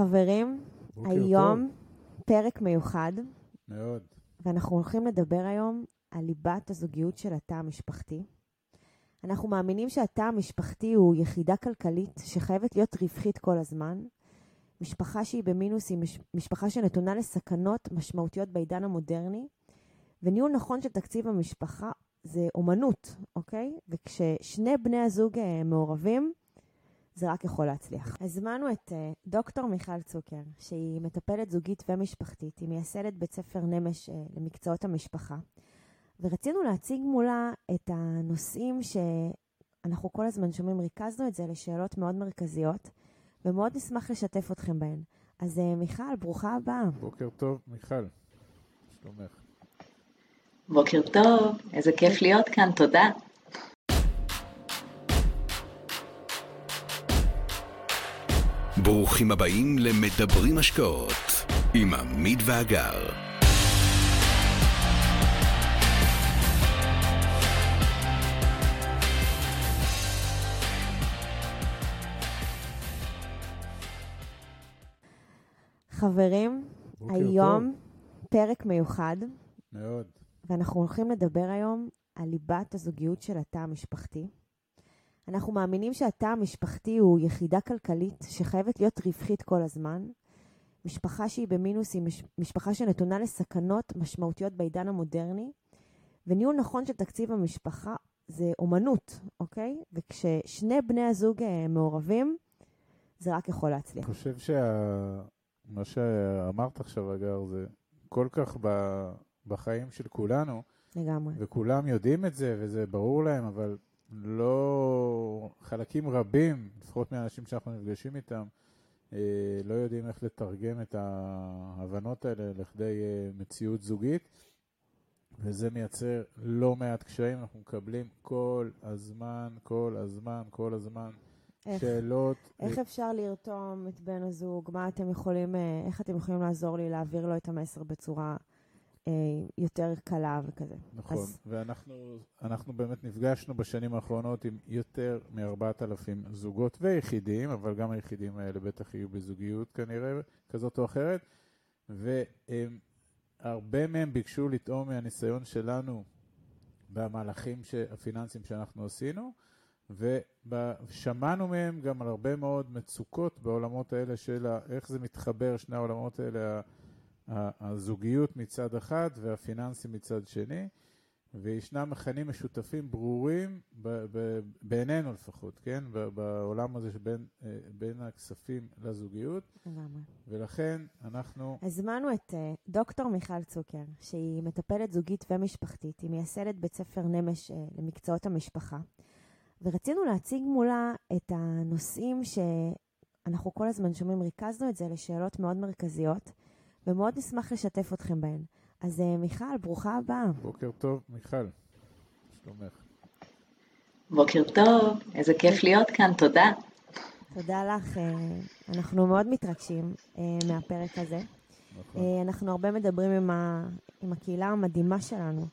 חברים, היום פרק מיוחד, מאוד. ואנחנו הולכים לדבר היום על ליבת הזוגיות של התא המשפחתי. אנחנו מאמינים שהתא המשפחתי הוא יחידה כלכלית שחייבת להיות רווחית כל הזמן. משפחה שהיא במינוס היא מש- משפחה שנתונה לסכנות משמעותיות בעידן המודרני, וניהול נכון של תקציב המשפחה זה אומנות, אוקיי? וכששני בני הזוג אה, מעורבים, זה רק יכול להצליח. הזמנו את אה, דוקטור מיכל צוקר, שהיא מטפלת זוגית ומשפחתית, היא מייסדת בית ספר נמש אה, למקצועות המשפחה, ורצינו להציג מולה את הנושאים שאנחנו כל הזמן שומעים, ריכזנו את זה לשאלות מאוד מרכזיות, ומאוד נשמח לשתף אתכם בהן. אז אה, מיכל, ברוכה הבאה. בוקר טוב, מיכל. שלומך. בוקר טוב, איזה כיף להיות כאן, תודה. ברוכים הבאים למדברים השקעות עם עמית ואגר. חברים, היום פרק מיוחד, מאוד. ואנחנו הולכים לדבר היום על ליבת הזוגיות של התא המשפחתי. אנחנו מאמינים שהתא המשפחתי הוא יחידה כלכלית שחייבת להיות רווחית כל הזמן. משפחה שהיא במינוס היא מש- משפחה שנתונה לסכנות משמעותיות בעידן המודרני, וניהול נכון של תקציב המשפחה זה אומנות, אוקיי? וכששני בני הזוג אה, מעורבים, זה רק יכול אני להצליח. חושב שמה שאמרת עכשיו, אגר, זה כל כך ב... בחיים של כולנו, לגמרי. וכולם יודעים את זה, וזה ברור להם, אבל לא... חלקים רבים, לפחות מהאנשים שאנחנו נפגשים איתם, אה, לא יודעים איך לתרגם את ההבנות האלה לכדי אה, מציאות זוגית, וזה מייצר לא מעט קשיים. אנחנו מקבלים כל הזמן, כל הזמן, כל הזמן איך, שאלות. איך אפשר לרתום את בן הזוג? מה אתם יכולים, אה, איך אתם יכולים לעזור לי להעביר לו את המסר בצורה יותר קלה וכזה? נכון, אז- ואנחנו אנחנו באמת נפגשנו בשנים האחרונות עם יותר מ-4,000 זוגות ויחידים, אבל גם היחידים האלה בטח יהיו בזוגיות כנראה, כזאת או אחרת, והרבה מהם ביקשו לטעום מהניסיון שלנו במהלכים הפיננסיים שאנחנו עשינו, ושמענו מהם גם על הרבה מאוד מצוקות בעולמות האלה של איך זה מתחבר, שני העולמות האלה, הזוגיות מצד אחד והפיננסים מצד שני, וישנם מכנים משותפים ברורים, ב- ב- בעינינו לפחות, כן? ב- בעולם הזה שבין אה, בין הכספים לזוגיות, לגמרי. ולכן אנחנו... הזמנו את אה, דוקטור מיכל צוקר, שהיא מטפלת זוגית ומשפחתית, היא מייסדת בית ספר נמש אה, למקצועות המשפחה, ורצינו להציג מולה את הנושאים שאנחנו כל הזמן שומעים, ריכזנו את זה לשאלות מאוד מרכזיות, ומאוד נשמח לשתף אתכם בהן. אז אה, מיכל, ברוכה הבאה. בוקר טוב, מיכל. שלומך. בוקר טוב, איזה כיף להיות כאן, תודה. תודה לך, אה, אנחנו מאוד מתרגשים אה, מהפרק הזה. נכון. אנחנו הרבה מדברים עם, ה, עם הקהילה המדהימה שלנו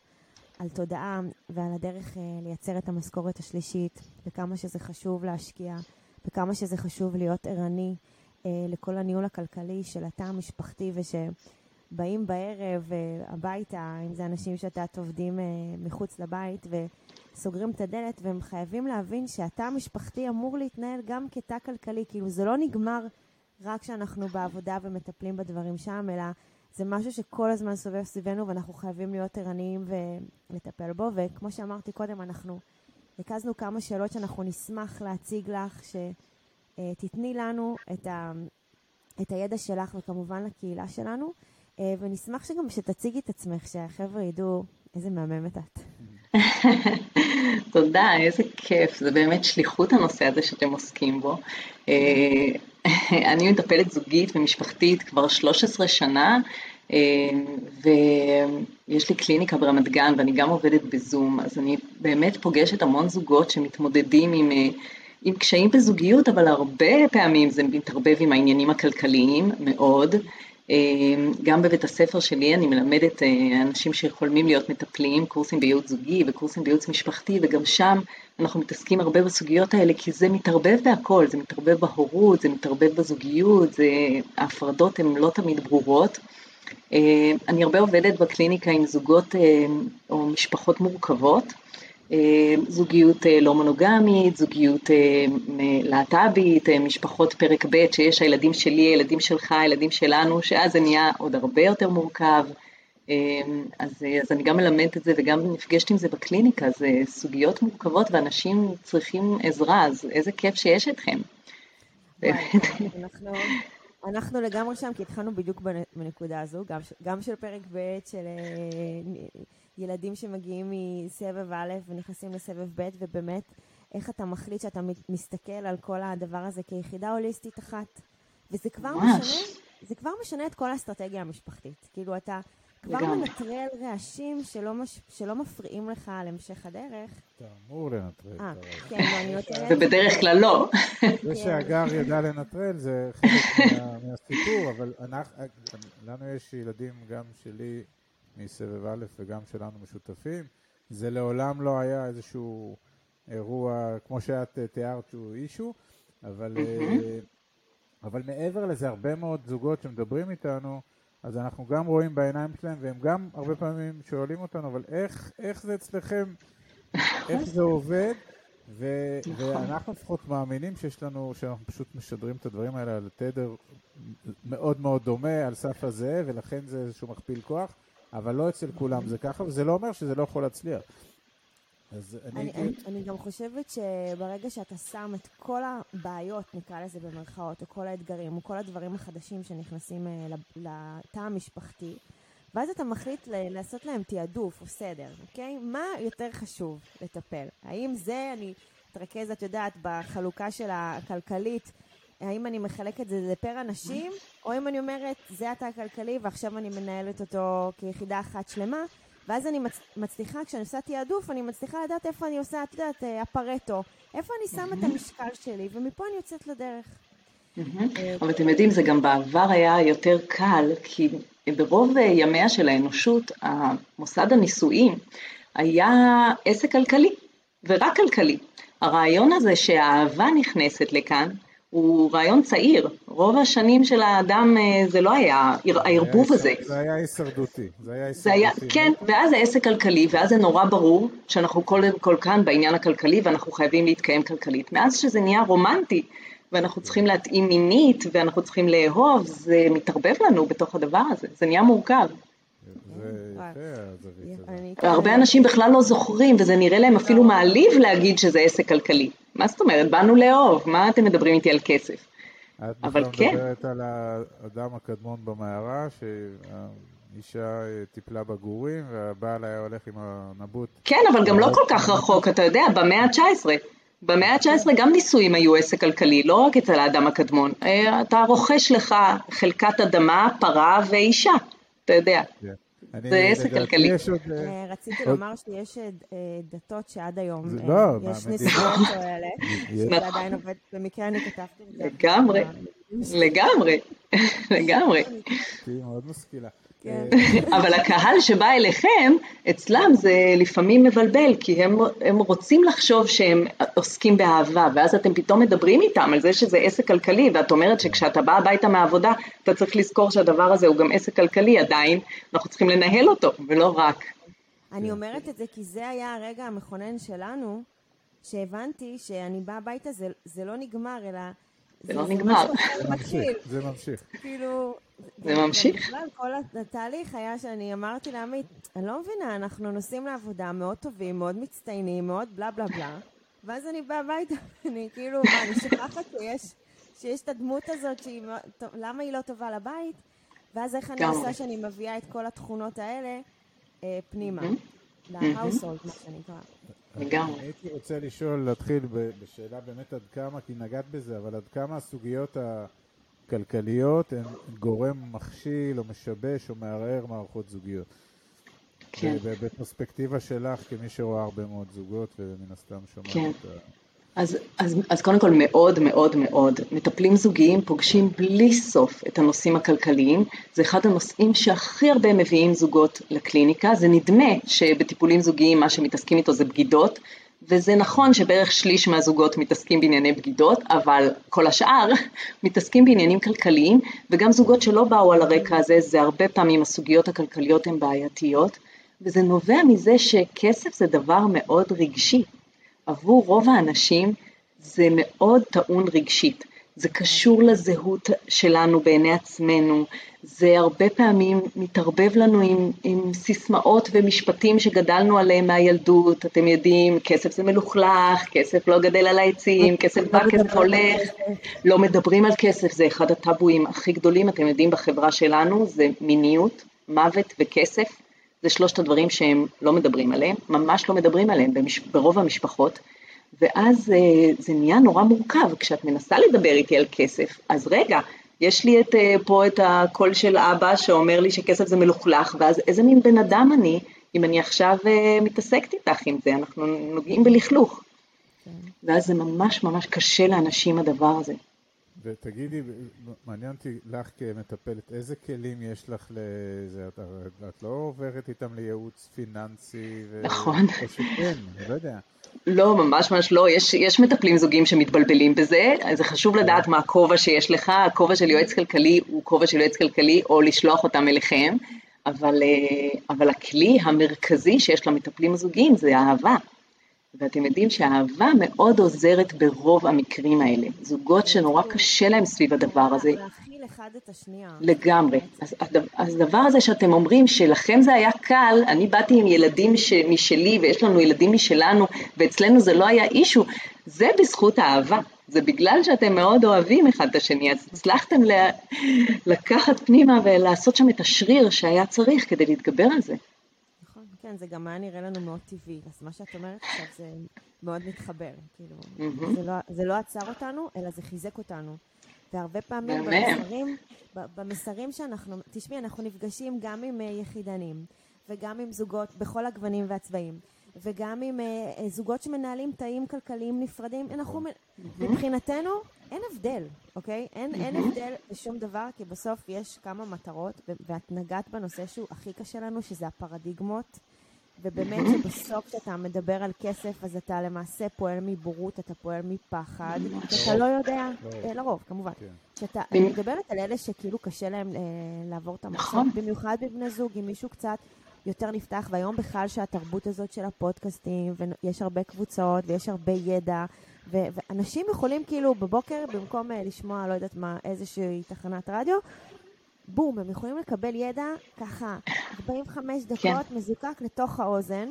על תודעה ועל הדרך לייצר את המשכורת השלישית, וכמה שזה חשוב להשקיע, וכמה שזה חשוב להיות ערני לכל הניהול הכלכלי של התא המשפחתי, ושבאים בערב אה, הביתה, אם זה אנשים שאת יודעת עובדים אה, מחוץ לבית, וסוגרים את הדלת, והם חייבים להבין שהתא המשפחתי אמור להתנהל גם כתא כלכלי, כאילו זה לא נגמר רק כשאנחנו בעבודה ומטפלים בדברים שם, אלא זה משהו שכל הזמן סובב סביבנו ואנחנו חייבים להיות ערניים ולטפל בו. וכמו שאמרתי קודם, אנחנו ריכזנו כמה שאלות שאנחנו נשמח להציג לך, שתתני לנו את, ה, את הידע שלך וכמובן לקהילה שלנו, אה, ונשמח שגם שתציגי את עצמך, שהחבר'ה ידעו איזה מהממת את. תודה, איזה כיף, זה באמת שליחות הנושא הזה שאתם עוסקים בו. אה, אני מטפלת זוגית ומשפחתית כבר 13 שנה, אה, ויש לי קליניקה ברמת גן ואני גם עובדת בזום, אז אני באמת פוגשת המון זוגות שמתמודדים עם, אה, עם קשיים בזוגיות, אבל הרבה פעמים זה מתערבב עם העניינים הכלכליים מאוד. גם בבית הספר שלי אני מלמדת אנשים שחולמים להיות מטפלים, קורסים בייעוץ זוגי וקורסים בייעוץ משפחתי, וגם שם אנחנו מתעסקים הרבה בסוגיות האלה, כי זה מתערבב בהכל, זה מתערבב בהורות, זה מתערבב בזוגיות, זה, ההפרדות הן לא תמיד ברורות. אני הרבה עובדת בקליניקה עם זוגות או משפחות מורכבות. אה, זוגיות אה, לא מונוגמית, זוגיות אה, להט"בית, משפחות פרק ב' שיש הילדים שלי, הילדים שלך, הילדים שלנו, שאז זה נהיה עוד הרבה יותר מורכב. אז, אז אני גם מלמדת את זה וגם נפגשת עם זה בקליניקה, זה סוגיות מורכבות ואנשים צריכים עזרה, אז איזה כיף שיש אתכם. אנחנו, אנחנו לגמרי שם, כי התחלנו בדיוק בנקודה הזו, גם, גם של פרק ב' של ילדים שמגיעים מסבב א' ונכנסים לסבב ב', ובאמת, איך אתה מחליט שאתה מסתכל על כל הדבר הזה כיחידה הוליסטית אחת. וזה כבר ממש. משנה, זה כבר משנה את כל האסטרטגיה המשפחתית. כאילו, אתה כבר מנטרל רעשים שלא, מש... שלא מפריעים לך על המשך הדרך. אתה אמור לנטרל הרעשים. כן, לא, אני נותנת... ובדרך כלל לא. זה שהגר ידע לנטרל זה חלק מה, מהסיפור, אבל אנחנו, לנו יש ילדים, גם שלי, מסבב א' וגם שלנו משותפים. זה לעולם לא היה איזשהו אירוע, כמו שאת אה, תיארת, שהוא אישו, אבל, mm-hmm. אבל מעבר לזה, הרבה מאוד זוגות שמדברים איתנו, אז אנחנו גם רואים בעיניים שלהם, והם גם הרבה פעמים שואלים אותנו, אבל איך, איך זה אצלכם, איך זה עובד? ו- נכון. ואנחנו לפחות מאמינים שיש לנו, שאנחנו פשוט משדרים את הדברים האלה על תדר מאוד מאוד דומה, על סף הזה, ולכן זה איזשהו מכפיל כוח. אבל לא אצל כולם זה ככה, וזה לא אומר שזה לא יכול להצליח. אז אני, אני, אני, אני גם חושבת שברגע שאתה שם את כל הבעיות, נקרא לזה במרכאות, או כל האתגרים, או כל הדברים החדשים שנכנסים uh, לתא המשפחתי, ואז אתה מחליט לעשות להם תעדוף או סדר, אוקיי? מה יותר חשוב לטפל? האם זה, אני אתרכז, את יודעת, בחלוקה של הכלכלית, האם אני מחלקת את זה לפר אנשים, או אם אני אומרת, זה התא הכלכלי ועכשיו אני מנהלת אותו כיחידה אחת שלמה, ואז אני מצ... מצליחה, כשאני עושה תעדוף, אני מצליחה לדעת איפה אני עושה, את יודעת, אה, הפרטו, איפה אני שמה את המשקל שלי, ומפה אני יוצאת לדרך. אה, אבל אתם יודעים, זה גם בעבר היה יותר קל, כי ברוב ימיה של האנושות, המוסד הנישואים היה עסק כלכלי, ורק כלכלי. הרעיון הזה שהאהבה נכנסת לכאן, הוא רעיון צעיר. רוב השנים של האדם אה, זה לא היה הערבוב הזה. זה היה הישרדותי. זה היה הישרדותי. כן, ואז זה עסק כלכלי, ואז זה נורא ברור שאנחנו קודם כל כאן בעניין הכלכלי ואנחנו חייבים להתקיים כלכלית. מאז שזה נהיה רומנטי, ואנחנו צריכים להתאים מינית, ואנחנו צריכים לאהוב, זה מתערבב לנו בתוך הדבר הזה, זה נהיה מורכב. הרבה אנשים בכלל לא זוכרים, וזה נראה להם אפילו מעליב להגיד שזה עסק כלכלי. מה זאת אומרת? באנו לאהוב, מה אתם מדברים איתי על כסף? אבל כן. את מדברת על האדם הקדמון במערה, שהאישה טיפלה בגורים, והבעל היה הולך עם הנבוט. כן, אבל גם לא כל כך רחוק, אתה יודע, במאה ה-19. במאה ה-19 גם נישואים היו עסק כלכלי, לא רק אצל האדם הקדמון. אה, אתה רוכש לך חלקת אדמה, פרה ואישה, אתה יודע. כן. זה עסק כלכלי. אה, אה, רציתי לומר שיש אה, דתות שעד היום לא, יש נסיעות כאלה, זה עדיין עובד, במקרה אני כתבתי את זה. לגמרי, לגמרי, לגמרי. תהיי מאוד משכילה. כן. אבל הקהל שבא אליכם, אצלם זה לפעמים מבלבל, כי הם, הם רוצים לחשוב שהם עוסקים באהבה, ואז אתם פתאום מדברים איתם על זה שזה עסק כלכלי, ואת אומרת שכשאתה בא הביתה מהעבודה, אתה צריך לזכור שהדבר הזה הוא גם עסק כלכלי עדיין, אנחנו צריכים לנהל אותו, ולא רק. אני אומרת את זה כי זה היה הרגע המכונן שלנו, שהבנתי שאני באה הביתה, זה, זה לא נגמר, אלא... זה לא נגמר. זה ממשיך, זה ממשיך. כאילו... זה ממשיך. כל התהליך היה שאני אמרתי לעמית, אני לא מבינה, אנחנו נוסעים לעבודה מאוד טובים, מאוד מצטיינים, מאוד בלה בלה בלה, ואז אני באה הביתה, אני כאילו, מה, אני שוכחת שיש, שיש את הדמות הזאת, שהיא, למה היא לא טובה לבית? ואז איך אני עושה שאני מביאה את כל התכונות האלה אה, פנימה, להאוסולד, מה שנקרא. לגמרי. הייתי רוצה לשאול, להתחיל בשאלה באמת עד כמה, כי נגעת בזה, אבל עד כמה הסוגיות הכלכליות הן גורם מכשיל או משבש או מערער מערכות זוגיות. כן. בפרספקטיבה שלך, כמי שרואה הרבה מאוד זוגות ומן הסתם שומעת כן. את ה... אז, אז, אז קודם כל מאוד מאוד מאוד, מטפלים זוגיים פוגשים בלי סוף את הנושאים הכלכליים, זה אחד הנושאים שהכי הרבה מביאים זוגות לקליניקה, זה נדמה שבטיפולים זוגיים מה שמתעסקים איתו זה בגידות, וזה נכון שבערך שליש מהזוגות מתעסקים בענייני בגידות, אבל כל השאר מתעסקים בעניינים כלכליים, וגם זוגות שלא באו על הרקע הזה, זה הרבה פעמים הסוגיות הכלכליות הן בעייתיות, וזה נובע מזה שכסף זה דבר מאוד רגשי. עבור רוב האנשים זה מאוד טעון רגשית. זה קשור לזהות שלנו בעיני עצמנו, זה הרבה פעמים מתערבב לנו עם, עם סיסמאות ומשפטים שגדלנו עליהם מהילדות, אתם יודעים, כסף זה מלוכלך, כסף לא גדל על העצים, כסף בא, כסף הולך, לא מדברים על כסף, זה אחד הטאבואים הכי גדולים, אתם יודעים, בחברה שלנו, זה מיניות, מוות וכסף, זה שלושת הדברים שהם לא מדברים עליהם, ממש לא מדברים עליהם במש... ברוב המשפחות, ואז אה, זה נהיה נורא מורכב, כשאת מנסה לדבר איתי על כסף, אז רגע, יש לי את, אה, פה את הקול של אבא שאומר לי שכסף זה מלוכלך, ואז איזה מין בן אדם אני, אם אני עכשיו אה, מתעסקת איתך עם זה, אנחנו נוגעים בלכלוך. כן. ואז זה ממש ממש קשה לאנשים הדבר הזה. ותגידי, מעניין אותי לך כמטפלת, איזה כלים יש לך לזה? את, את לא עוברת איתם לייעוץ פיננסי? ו... נכון. או שכן, אני לא יודע. לא, ממש ממש לא. יש, יש מטפלים זוגיים שמתבלבלים בזה, זה חשוב לדעת מה הכובע שיש לך. הכובע של יועץ כלכלי הוא כובע של יועץ כלכלי, או לשלוח אותם אליכם, אבל, אה, אבל הכלי המרכזי שיש למטפלים הזוגיים זה אהבה. ואתם יודעים שהאהבה מאוד עוזרת ברוב המקרים האלה. זוגות שנורא קשה להם סביב הדבר הזה. להכיל אחד את השנייה. לגמרי. אז, אז הדבר הזה שאתם אומרים שלכם זה היה קל, אני באתי עם ילדים משלי ויש לנו ילדים משלנו ואצלנו זה לא היה אישו, זה בזכות האהבה. זה בגלל שאתם מאוד אוהבים אחד את השני, אז הצלחתם לקחת פנימה ולעשות שם את השריר שהיה צריך כדי להתגבר על זה. כן, זה גם היה נראה לנו מאוד טבעי. אז מה שאת אומרת עכשיו זה מאוד מתחבר. כאילו, mm-hmm. זה, לא, זה לא עצר אותנו, אלא זה חיזק אותנו. והרבה פעמים במסרים, במסרים שאנחנו, תשמעי, אנחנו נפגשים גם עם uh, יחידנים, וגם עם זוגות בכל הגוונים והצבעים, וגם עם uh, זוגות שמנהלים תאים כלכליים נפרדים. אנחנו, mm-hmm. מבחינתנו, אין הבדל, אוקיי? אין, mm-hmm. אין הבדל בשום דבר, כי בסוף יש כמה מטרות, ואת נגעת בנושא שהוא הכי קשה לנו, שזה הפרדיגמות. ובאמת שבסוף כשאתה מדבר על כסף, אז אתה למעשה פועל מבורות, אתה פועל מפחד, אתה לא יודע, אה, לרוב, כמובן. כשאתה, כן. אני מדברת על אלה שכאילו קשה להם אה, לעבור את המחסום, נכון. במיוחד בבני זוג, אם מישהו קצת יותר נפתח, והיום בכלל שהתרבות הזאת של הפודקאסטים, ויש הרבה קבוצות, ויש הרבה ידע, ואנשים יכולים כאילו בבוקר, במקום אה, לשמוע, לא יודעת מה, איזושהי תחנת רדיו, בום, הם יכולים לקבל ידע ככה 45 דקות כן. מזוקק לתוך האוזן,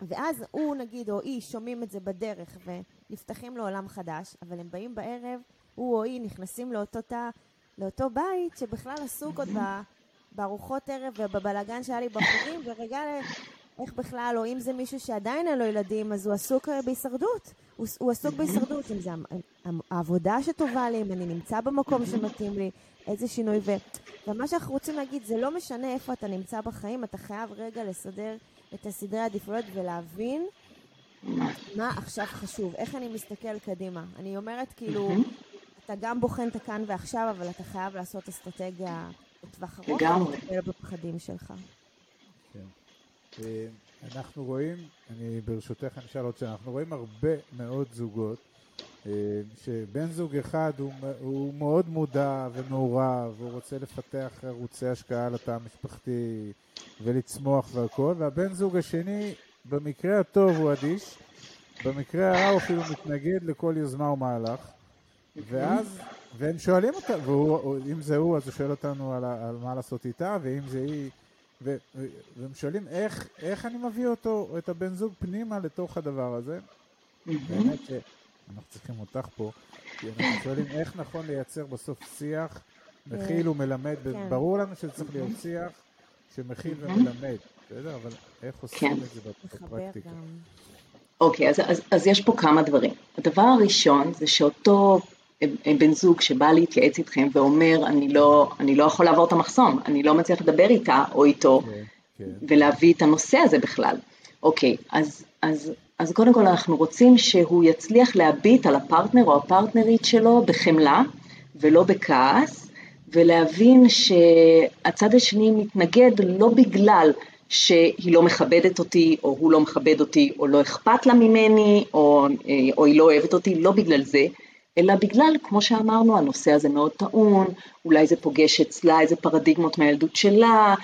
ואז הוא נגיד או היא שומעים את זה בדרך ונפתחים לעולם חדש, אבל הם באים בערב, הוא או היא נכנסים לאותו תא, לאותו בית שבכלל עסוק עוד בארוחות ערב ובבלגן שהיה לי בחורים, ורגע איך בכלל, או אם זה מישהו שעדיין אין לו ילדים, אז הוא עסוק אה, בהישרדות. הוא, הוא עסוק בהישרדות, אם זה העבודה שטובה לי, אם אני נמצא במקום שמתאים לי, איזה שינוי. ו, ומה שאנחנו רוצים להגיד, זה לא משנה איפה אתה נמצא בחיים, אתה חייב רגע לסדר את הסדרי העדיפויות ולהבין מה עכשיו חשוב, איך אני מסתכל קדימה. אני אומרת, כאילו, אתה גם בוחן את הכאן ועכשיו, אבל אתה חייב לעשות אסטרטגיה לטווח ארוך, ולטפל בפחדים שלך. כן. אה, אנחנו רואים, אני ברשותך אני אשאל עוד שאלה, אנחנו רואים הרבה מאוד זוגות שבן זוג אחד הוא, הוא מאוד מודע ומעורב, הוא רוצה לפתח ערוצי השקעה לתא המשפחתי ולצמוח והכל, והבן זוג השני במקרה הטוב הוא אדיש, במקרה הרע הוא אפילו מתנגד לכל יוזמה ומהלך, ואז, והם שואלים אותה, ואם זה הוא אז הוא שואל אותנו על, על מה לעשות איתה, ואם זה היא, ו, והם שואלים איך, איך אני מביא אותו, את הבן זוג פנימה לתוך הדבר הזה. באמת. אנחנו צריכים אותך פה, כי אנחנו שואלים איך נכון לייצר בסוף שיח מכיל ומלמד, כן. ברור לנו שזה צריך להיות שיח שמכיל ומלמד, בסדר? אבל איך עושים כן. את זה בפרקטיקה? אוקיי, אז, אז, אז יש פה כמה דברים. הדבר הראשון זה שאותו אה, אה, בן זוג שבא להתייעץ איתכם ואומר, אני לא, אני לא יכול לעבור את המחסום, אני לא מצליח לדבר איתה או איתו, כן, כן. ולהביא את הנושא הזה בכלל. אוקיי, אז, אז אז קודם כל אנחנו רוצים שהוא יצליח להביט על הפרטנר או הפרטנרית שלו בחמלה ולא בכעס, ולהבין שהצד השני מתנגד לא בגלל שהיא לא מכבדת אותי, או הוא לא מכבד אותי, או לא אכפת לה ממני, או, אה, או היא לא אוהבת אותי, לא בגלל זה, אלא בגלל, כמו שאמרנו, הנושא הזה מאוד טעון, אולי זה פוגש אצלה איזה פרדיגמות מהילדות שלה,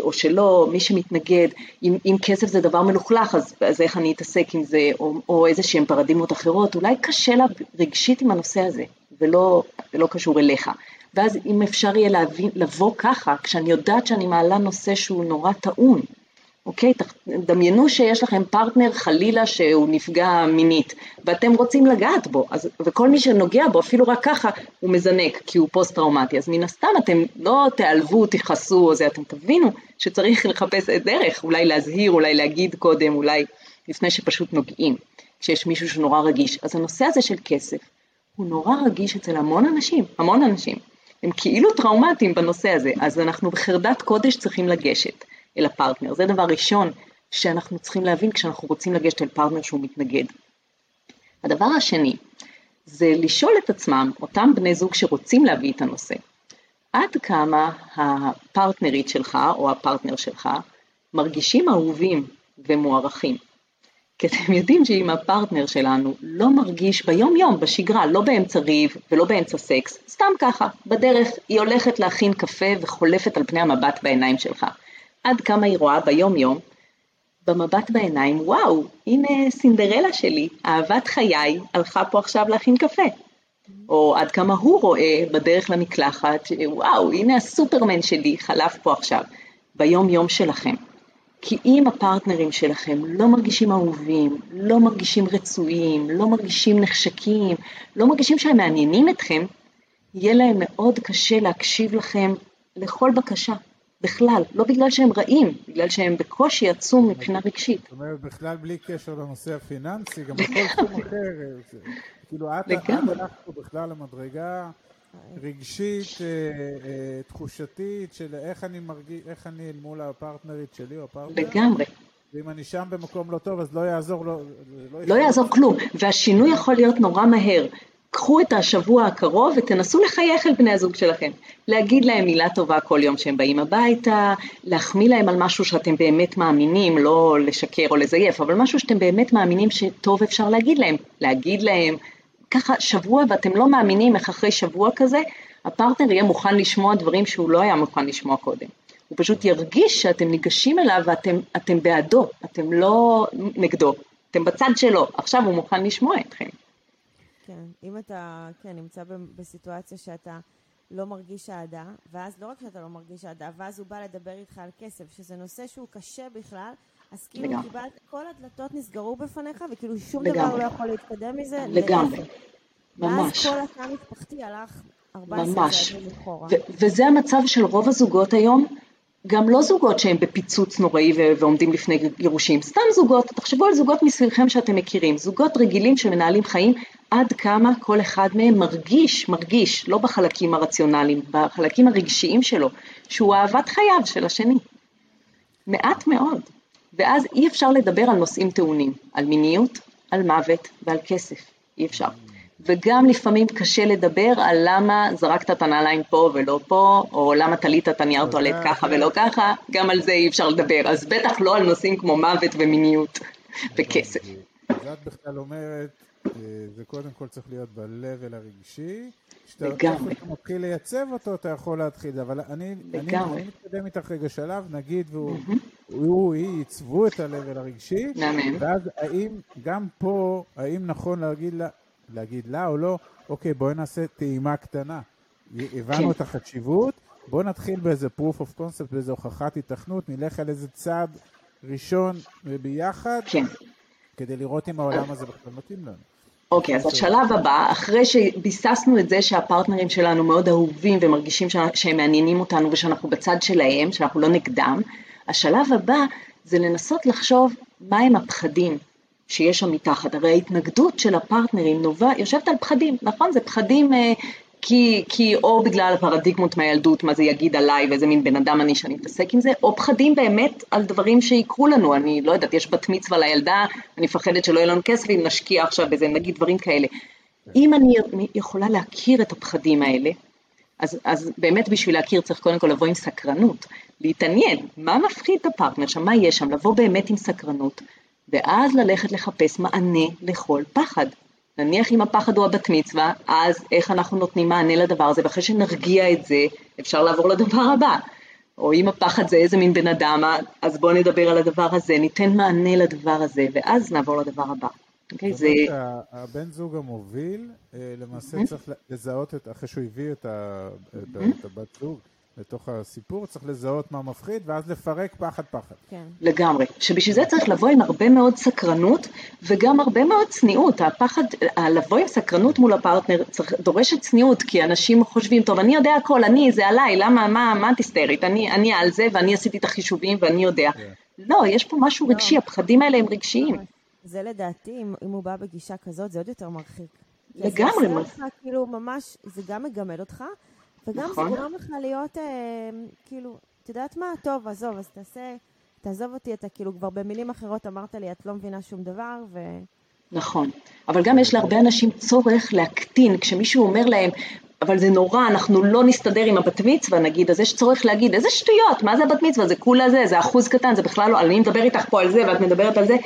או שלא, מי שמתנגד, אם, אם כסף זה דבר מלוכלך, אז, אז איך אני אתעסק עם זה, או, או איזה שהן פרדיגמות אחרות, אולי קשה לה רגשית עם הנושא הזה, ולא, ולא קשור אליך. ואז אם אפשר יהיה להבין, לבוא ככה, כשאני יודעת שאני מעלה נושא שהוא נורא טעון, אוקיי? דמיינו שיש לכם פרטנר חלילה שהוא נפגע מינית, ואתם רוצים לגעת בו, אז, וכל מי שנוגע בו, אפילו רק ככה, הוא מזנק, כי הוא פוסט-טראומטי. אז מן הסתם אתם לא תיעלבו, תכעסו, או זה, אתם תבינו שצריך לחפש דרך, אולי להזהיר, אולי להגיד קודם, אולי לפני שפשוט נוגעים, כשיש מישהו שנורא רגיש. אז הנושא הזה של כסף, הוא נורא רגיש אצל המון אנשים, המון אנשים. הם כאילו טראומטיים בנושא הזה, אז אנחנו בחרדת קודש צריכים לגשת אל הפרטנר. זה דבר ראשון שאנחנו צריכים להבין כשאנחנו רוצים לגשת אל פרטנר שהוא מתנגד. הדבר השני, זה לשאול את עצמם, אותם בני זוג שרוצים להביא את הנושא, עד כמה הפרטנרית שלך או הפרטנר שלך מרגישים אהובים ומוערכים. כי אתם יודעים שאם הפרטנר שלנו לא מרגיש ביום יום, בשגרה, לא באמצע ריב ולא באמצע סקס, סתם ככה, בדרך היא הולכת להכין קפה וחולפת על פני המבט בעיניים שלך. עד כמה היא רואה ביום יום, במבט בעיניים, וואו, הנה סינדרלה שלי, אהבת חיי, הלכה פה עכשיו להכין קפה. או עד כמה הוא רואה בדרך למקלחת, וואו, הנה הסופרמן שלי, חלף פה עכשיו, ביום יום שלכם. כי אם הפרטנרים שלכם לא מרגישים אהובים, לא מרגישים רצויים, לא מרגישים נחשקים, לא מרגישים שהם מעניינים אתכם, יהיה להם מאוד קשה להקשיב לכם לכל בקשה, בכלל, לא בגלל שהם רעים, בגלל שהם בקושי עצום מבחינה רגשית. זאת אומרת, בכלל בלי קשר לנושא הפיננסי, גם בכל תחום אחר, כאילו את הלכת פה בכלל למדרגה רגשית, אה, אה, תחושתית, של איך אני מרגיש, איך אני אל מול הפרטנרית שלי או הפרטנר. לגמרי. ואם אני שם במקום לא טוב, אז לא יעזור, לא... לא, לא יעזור כלום, והשינוי יכול להיות נורא מהר. קחו את השבוע הקרוב ותנסו לחייך אל בני הזוג שלכם. להגיד להם מילה טובה כל יום שהם באים הביתה, להחמיא להם על משהו שאתם באמת מאמינים, לא לשקר או לזייף, אבל משהו שאתם באמת מאמינים שטוב אפשר להגיד להם. להגיד להם, ככה שבוע ואתם לא מאמינים איך אחרי שבוע כזה, הפרטנר יהיה מוכן לשמוע דברים שהוא לא היה מוכן לשמוע קודם. הוא פשוט ירגיש שאתם ניגשים אליו ואתם בעדו, אתם לא נגדו, אתם בצד שלו, עכשיו הוא מוכן לשמוע אתכם. כן, אם אתה, כן, נמצא בסיטואציה שאתה לא מרגיש אהדה, ואז לא רק שאתה לא מרגיש אהדה, ואז הוא בא לדבר איתך על כסף, שזה נושא שהוא קשה בכלל, אז כאילו לגמרי. קיבלת, כל הדלתות נסגרו בפניך, וכאילו שום לגמרי. דבר לא יכול להתקדם מזה. לגמרי. ממש. ואז כל התא המשפחתי הלך 14 צעדים אחורה. וזה המצב של רוב הזוגות היום, גם לא זוגות שהם בפיצוץ נוראי ועומדים לפני גירושים, סתם זוגות, תחשבו על זוגות מסביבכם שאתם מכירים, זוגות רגילים שמנהלים חיים, עד כמה כל אחד מהם מרגיש, מרגיש, לא בחלקים הרציונליים, בחלקים הרגשיים שלו, שהוא אהבת חייו של השני. מעט מאוד. ואז אי אפשר לדבר על נושאים טעונים, על מיניות, על מוות ועל כסף, אי אפשר. וגם לפעמים קשה לדבר על למה זרקת את הנעליים פה ולא פה, או למה תלית את הנייר טואלט ככה ולא ככה, גם על זה אי אפשר לדבר, אז בטח לא על נושאים כמו מוות ומיניות וכסף. אז את בכלל אומרת, אה, זה קודם כל צריך להיות ב-level הרגשי, כשאתה מתחיל לייצב אותו, אתה יכול להתחיל, אבל אני, אני, אני מתקדם איתך רגע שלב, נגיד, והוא, הוא, היא ייצבו את ה-level הרגשי, ואז האם, גם פה, האם נכון להגיד לה, להגיד לה או לא, אוקיי, בואי נעשה טעימה קטנה. הבנו כן. את החשיבות, בואו נתחיל באיזה proof of concept, באיזה הוכחת התכנות, נלך על איזה צעד ראשון ביחד, כן. כדי לראות אם העולם הזה בכלל מתאים לנו. אוקיי, אז השלב הבא, אחרי שביססנו את זה שהפרטנרים שלנו מאוד אהובים ומרגישים שהם מעניינים אותנו ושאנחנו בצד שלהם, שאנחנו לא נגדם, השלב הבא זה לנסות לחשוב מהם הפחדים שיש שם מתחת. הרי ההתנגדות של הפרטנרים נובע, יושבת על פחדים, נכון? זה פחדים אה, כי, כי או בגלל הפרדיגמות מהילדות, מה זה יגיד עליי ואיזה מין בן אדם אני שאני מתעסק עם זה, או פחדים באמת על דברים שיקרו לנו, אני לא יודעת, יש בת מצווה לילדה, אני מפחדת שלא יהיה לנו כסף אם נשקיע עכשיו בזה, נגיד דברים כאלה. אם אני יכולה להכיר את הפחדים האלה, אז, אז באמת בשביל להכיר צריך קודם כל לבוא עם סקרנות, להתעניין, מה מפחיד את הפרטנר שם, מה יש שם, לבוא באמת עם סקרנות, ואז ללכת לחפש מענה לכל פחד. נניח אם הפחד הוא הבת מצווה, אז איך אנחנו נותנים מענה לדבר הזה, ואחרי שנרגיע את זה, אפשר לעבור לדבר הבא. או אם הפחד זה איזה מין בן אדם, אז בואו נדבר על הדבר הזה, ניתן מענה לדבר הזה, ואז נעבור לדבר הבא. אוקיי, זה... הבן זוג המוביל, אה, למעשה צריך לזהות, את, אחרי שהוא הביא את הבת זוג, לתוך הסיפור, צריך לזהות מה מפחיד, ואז לפרק פחד פחד. כן. לגמרי. שבשביל זה צריך לבוא עם הרבה מאוד סקרנות, וגם הרבה מאוד צניעות. הפחד, לבוא עם סקרנות מול הפרטנר צריך, דורשת צניעות, כי אנשים חושבים, טוב, אני יודע הכל, אני, זה עליי, למה, מה, מה את היסטרית? אני, אני על זה, ואני עשיתי את החישובים, ואני יודע. כן. לא, יש פה משהו לא. רגשי, הפחדים האלה הם רגשיים. זה לדעתי, אם, אם הוא בא בגישה כזאת, זה עוד יותר מרחיק. לגמרי. זה עושה לך, כאילו, ממש, זה גם מגמד אותך, וגם נכון. זה גורם לך להיות, אה, כאילו, את יודעת מה? טוב, עזוב, אז תעשה, תעזוב אותי, אתה כאילו כבר במילים אחרות אמרת לי, את לא מבינה שום דבר, ו... נכון, אבל גם יש להרבה אנשים צורך להקטין, כשמישהו אומר להם, אבל זה נורא, אנחנו לא נסתדר עם הבת מצווה נגיד, אז יש צורך להגיד, איזה שטויות, מה זה הבת מצווה, זה כולה זה, זה אחוז קטן, זה בכלל לא, אני מדבר איתך פה על זה ואת מדברת על זה,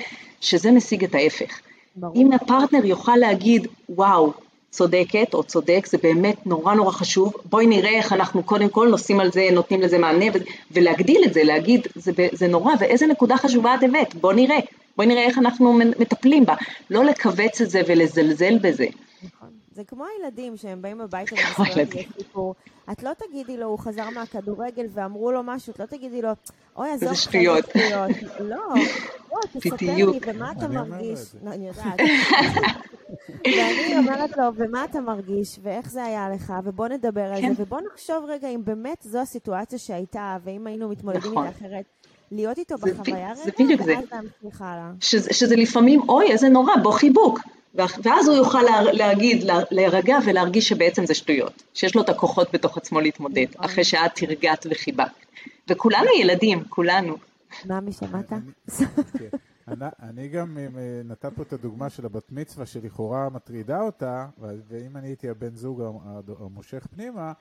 שזה משיג את ההפך. ברור. אם הפרטנר יוכל להגיד, וואו, צודקת או צודק, זה באמת נורא נורא חשוב, בואי נראה איך אנחנו קודם כל נושאים על זה, נותנים לזה מענה ולהגדיל את זה, להגיד זה, זה נורא ואיזה נקודה חשובה את הבאת, בואי נראה, בואי נראה איך אנחנו מטפלים בה, לא לכווץ את זה ולזלזל בזה. זה כמו הילדים שהם באים הביתה ומספרים לי סיפור. את לא תגידי לו, הוא חזר מהכדורגל ואמרו לו משהו, את לא תגידי לו, אוי, עזוב, איזה שטויות. לא, בוא, תספר לי, ומה אתה מרגיש? לא, אני יודעת. ואני אומרת לו, ומה אתה מרגיש, ואיך זה היה לך, ובוא נדבר על זה, כן. ובוא נחשוב רגע אם באמת זו הסיטואציה שהייתה, ואם היינו מתמודדים איתה נכון. אחרת. להיות איתו בחוויה רגע, ואז להמשיך הלאה. שזה לפעמים, אוי, איזה נורא, בוא חיבוק. ואז הוא יוכל להגיד, להירגע ולהרגיש שבעצם זה שטויות, שיש לו את הכוחות בתוך עצמו להתמודד, נכון. אחרי שאת תרגעת וחיבקת. וכולנו ילדים, כולנו. ממי, שמעת? כן. אני גם אה, נתת פה את הדוגמה של הבת מצווה שלכאורה מטרידה אותה, ואם אני הייתי הבן זוג המושך פנימה,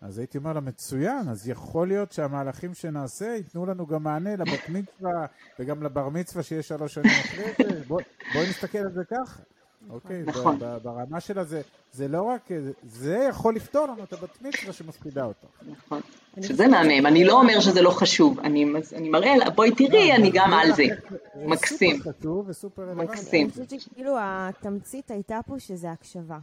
אז הייתי אומר לה, מצוין, אז יכול להיות שהמהלכים שנעשה ייתנו לנו גם מענה לבת מצווה וגם לבר מצווה שיש שלוש שנים אחרי זה, בואי נסתכל על זה ככה. אוקיי, נכון. ברמה שלה זה, זה לא רק, זה יכול לפתור לנו את הבת מצווה שמפחידה אותה. נכון, שזה מהמם, אני לא אומר שזה לא חשוב, אני, אני מראה לה, בואי תראי, אני גם על זה. מקסים. סופר חשוב וסופר רלוונטי. מקסים. אני חושבת שכאילו התמצית הייתה פה שזה הקשבה.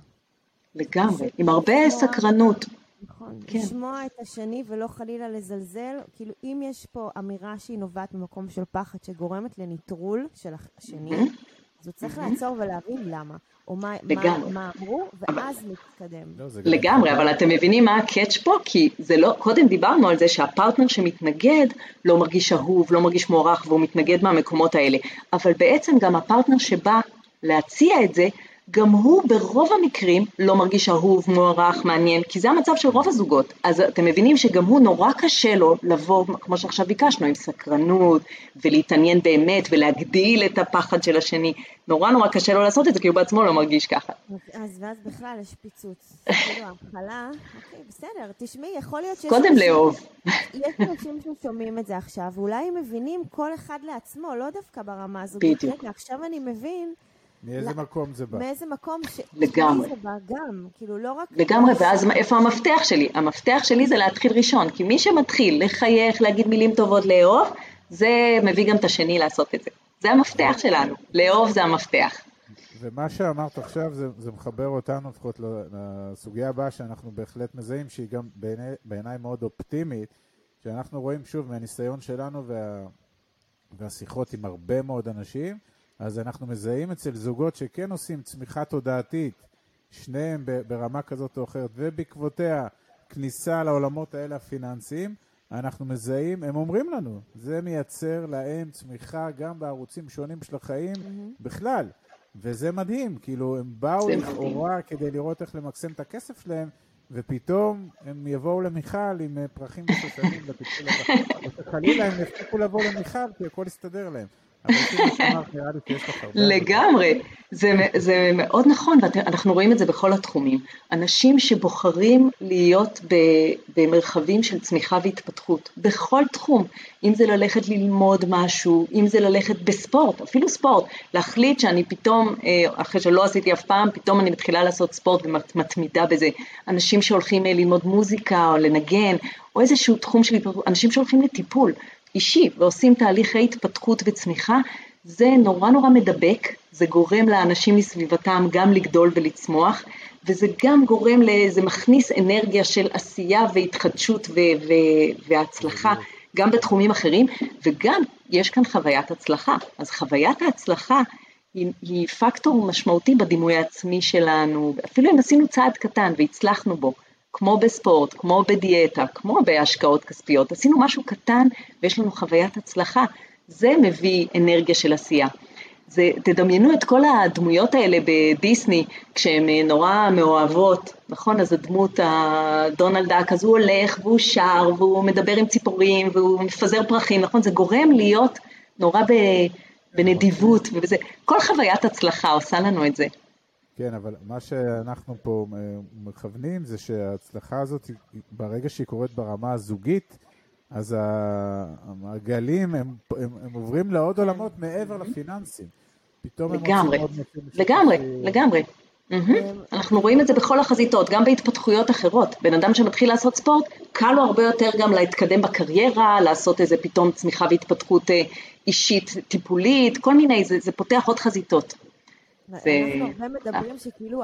לגמרי, עם הרבה סקרנות. נכון, כן. לשמוע את השני ולא חלילה לזלזל, כאילו אם יש פה אמירה שהיא נובעת ממקום של פחד שגורמת לניטרול של השני, אז הוא צריך לעצור ולהבין למה, או מה, מה, מה אמרו, ואז להתקדם. לא, לגמרי, אבל אתם מבינים מה ה catch פה? כי זה לא, קודם דיברנו על זה שהפרטנר שמתנגד לא מרגיש אהוב, לא מרגיש מוערך, והוא מתנגד מהמקומות האלה. אבל בעצם גם הפרטנר שבא להציע את זה, גם הוא ברוב המקרים לא מרגיש אהוב, מוערך, מעניין, כי זה המצב של רוב הזוגות. אז אתם מבינים שגם הוא נורא קשה לו לבוא, כמו שעכשיו ביקשנו, עם סקרנות, ולהתעניין באמת, ולהגדיל את הפחד של השני. נורא נורא קשה לו לעשות את זה, כי הוא בעצמו לא מרגיש ככה. אז ואז בכלל יש פיצוץ. כאילו ההתחלה, אוקיי, בסדר, תשמעי, יכול להיות שיש... קודם לאהוב. יש אנשים ששומעים את זה עכשיו, ואולי הם מבינים כל אחד לעצמו, לא דווקא ברמה הזאת. בדיוק. עכשיו אני מבין... מאיזה לא, מקום זה בא? מאיזה מקום ש... לגמרי. זה בא גם, כאילו לא רק... לגמרי, ואז איפה המפתח שלי? המפתח שלי זה להתחיל ראשון, כי מי שמתחיל לחייך, להגיד מילים טובות, לאהוב, זה מביא גם את השני לעשות את זה. זה המפתח שלנו, לאהוב זה המפתח. ומה שאמרת עכשיו זה, זה מחבר אותנו לפחות לסוגיה הבאה שאנחנו בהחלט מזהים, שהיא גם בעיניי בעיני מאוד אופטימית, שאנחנו רואים שוב מהניסיון שלנו וה, והשיחות עם הרבה מאוד אנשים, אז אנחנו מזהים אצל זוגות שכן עושים צמיחה תודעתית, שניהם ברמה כזאת או אחרת, ובעקבותיה כניסה לעולמות האלה הפיננסיים, אנחנו מזהים, הם אומרים לנו, זה מייצר להם צמיחה גם בערוצים שונים של החיים mm-hmm. בכלל. וזה מדהים, כאילו הם באו לכאורה כדי לראות איך למקסם את הכסף שלהם, ופתאום הם יבואו למיכל עם אה, פרחים ושושנים לפיצול הבא. וחלילה הם יפסיקו לבוא למיכל כי הכל יסתדר להם. לגמרי, זה, מאוד נכון, ואנחנו רואים את זה בכל התחומים. אנשים שבוחרים להיות במרחבים של צמיחה והתפתחות, בכל תחום, אם זה ללכת ללמוד משהו, אם זה ללכת בספורט, אפילו ספורט, להחליט שאני פתאום, אה, אחרי שלא עשיתי אף פעם, פתאום אני מתחילה לעשות ספורט ומתמידה בזה. אנשים שהולכים אה, ללמוד מוזיקה או לנגן, או איזשהו תחום של אנשים שהולכים לטיפול. אישי ועושים תהליכי התפתחות וצמיחה, זה נורא נורא מדבק, זה גורם לאנשים מסביבתם גם לגדול ולצמוח, וזה גם גורם, זה מכניס אנרגיה של עשייה והתחדשות ו- ו- והצלחה גם בתחומים אחרים, וגם יש כאן חוויית הצלחה. אז חוויית ההצלחה היא, היא פקטור משמעותי בדימוי העצמי שלנו, אפילו אם עשינו צעד קטן והצלחנו בו, כמו בספורט, כמו בדיאטה, כמו בהשקעות כספיות, עשינו משהו קטן ויש לנו חוויית הצלחה, זה מביא אנרגיה של עשייה. זה, תדמיינו את כל הדמויות האלה בדיסני, כשהן אה, נורא מאוהבות, נכון? אז הדמות הדונלד דאק, אז הוא הולך והוא שר והוא מדבר עם ציפורים והוא מפזר פרחים, נכון? זה גורם להיות נורא בנדיבות ובזה. כל חוויית הצלחה עושה לנו את זה. כן, אבל מה שאנחנו פה אה, מכוונים זה שההצלחה הזאת, ברגע שהיא קורית ברמה הזוגית, אז המעגלים הם, הם, הם עוברים לעוד עולמות מעבר לפיננסים. פתאום לגמרי, הם לגמרי, לגמרי. אנחנו רואים את זה בכל החזיתות, גם בהתפתחויות אחרות. בן אדם שמתחיל לעשות ספורט, קל לו הרבה יותר גם להתקדם בקריירה, לעשות איזה פתאום צמיחה והתפתחות אה, אישית טיפולית, כל מיני, זה, זה פותח עוד חזיתות. אנחנו הרבה מדברים שכאילו,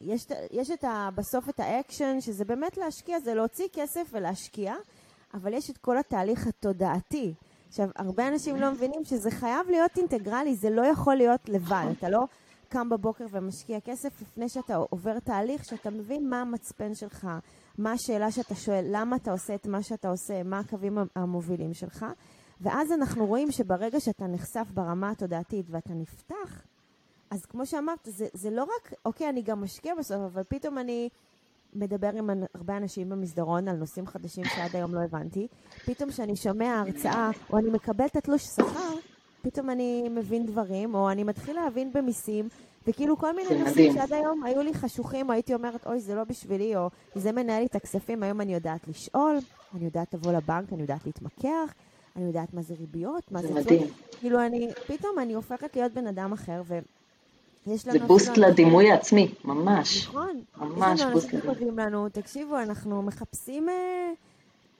יש, יש את ה, בסוף את האקשן, שזה באמת להשקיע, זה להוציא כסף ולהשקיע, אבל יש את כל התהליך התודעתי. עכשיו, הרבה אנשים לא מבינים שזה חייב להיות אינטגרלי, זה לא יכול להיות לבד. אתה לא קם בבוקר ומשקיע כסף לפני שאתה עובר תהליך, שאתה מבין מה המצפן שלך, מה השאלה שאתה שואל, למה אתה עושה את מה שאתה עושה, מה הקווים המובילים שלך. ואז אנחנו רואים שברגע שאתה נחשף ברמה התודעתית ואתה נפתח, אז כמו שאמרת, זה, זה לא רק, אוקיי, אני גם משקיע בסוף, אבל פתאום אני מדבר עם הרבה אנשים במסדרון על נושאים חדשים שעד היום לא הבנתי. פתאום כשאני שומע הרצאה, או אני מקבל את התלוש שכר, פתאום אני מבין דברים, או אני מתחיל להבין במיסים, וכאילו כל מיני נושאים שעד היום היו לי חשוכים, או הייתי אומרת, אוי, זה לא בשבילי, או זה מנהל לי את הכספים, היום אני יודעת לשאול, אני יודעת לבוא לבנק, אני יודעת להתמקח, אני יודעת מה זה ריביות, מה זה... זה מדהים. כאילו, אני, פתאום אני הופכת להיות בן אדם אחר, ו... זה בוסט לדימוי העצמי, ממש. נכון. ממש בוסט לדימוי. יש לנו לנו, תקשיבו, אנחנו מחפשים, אה,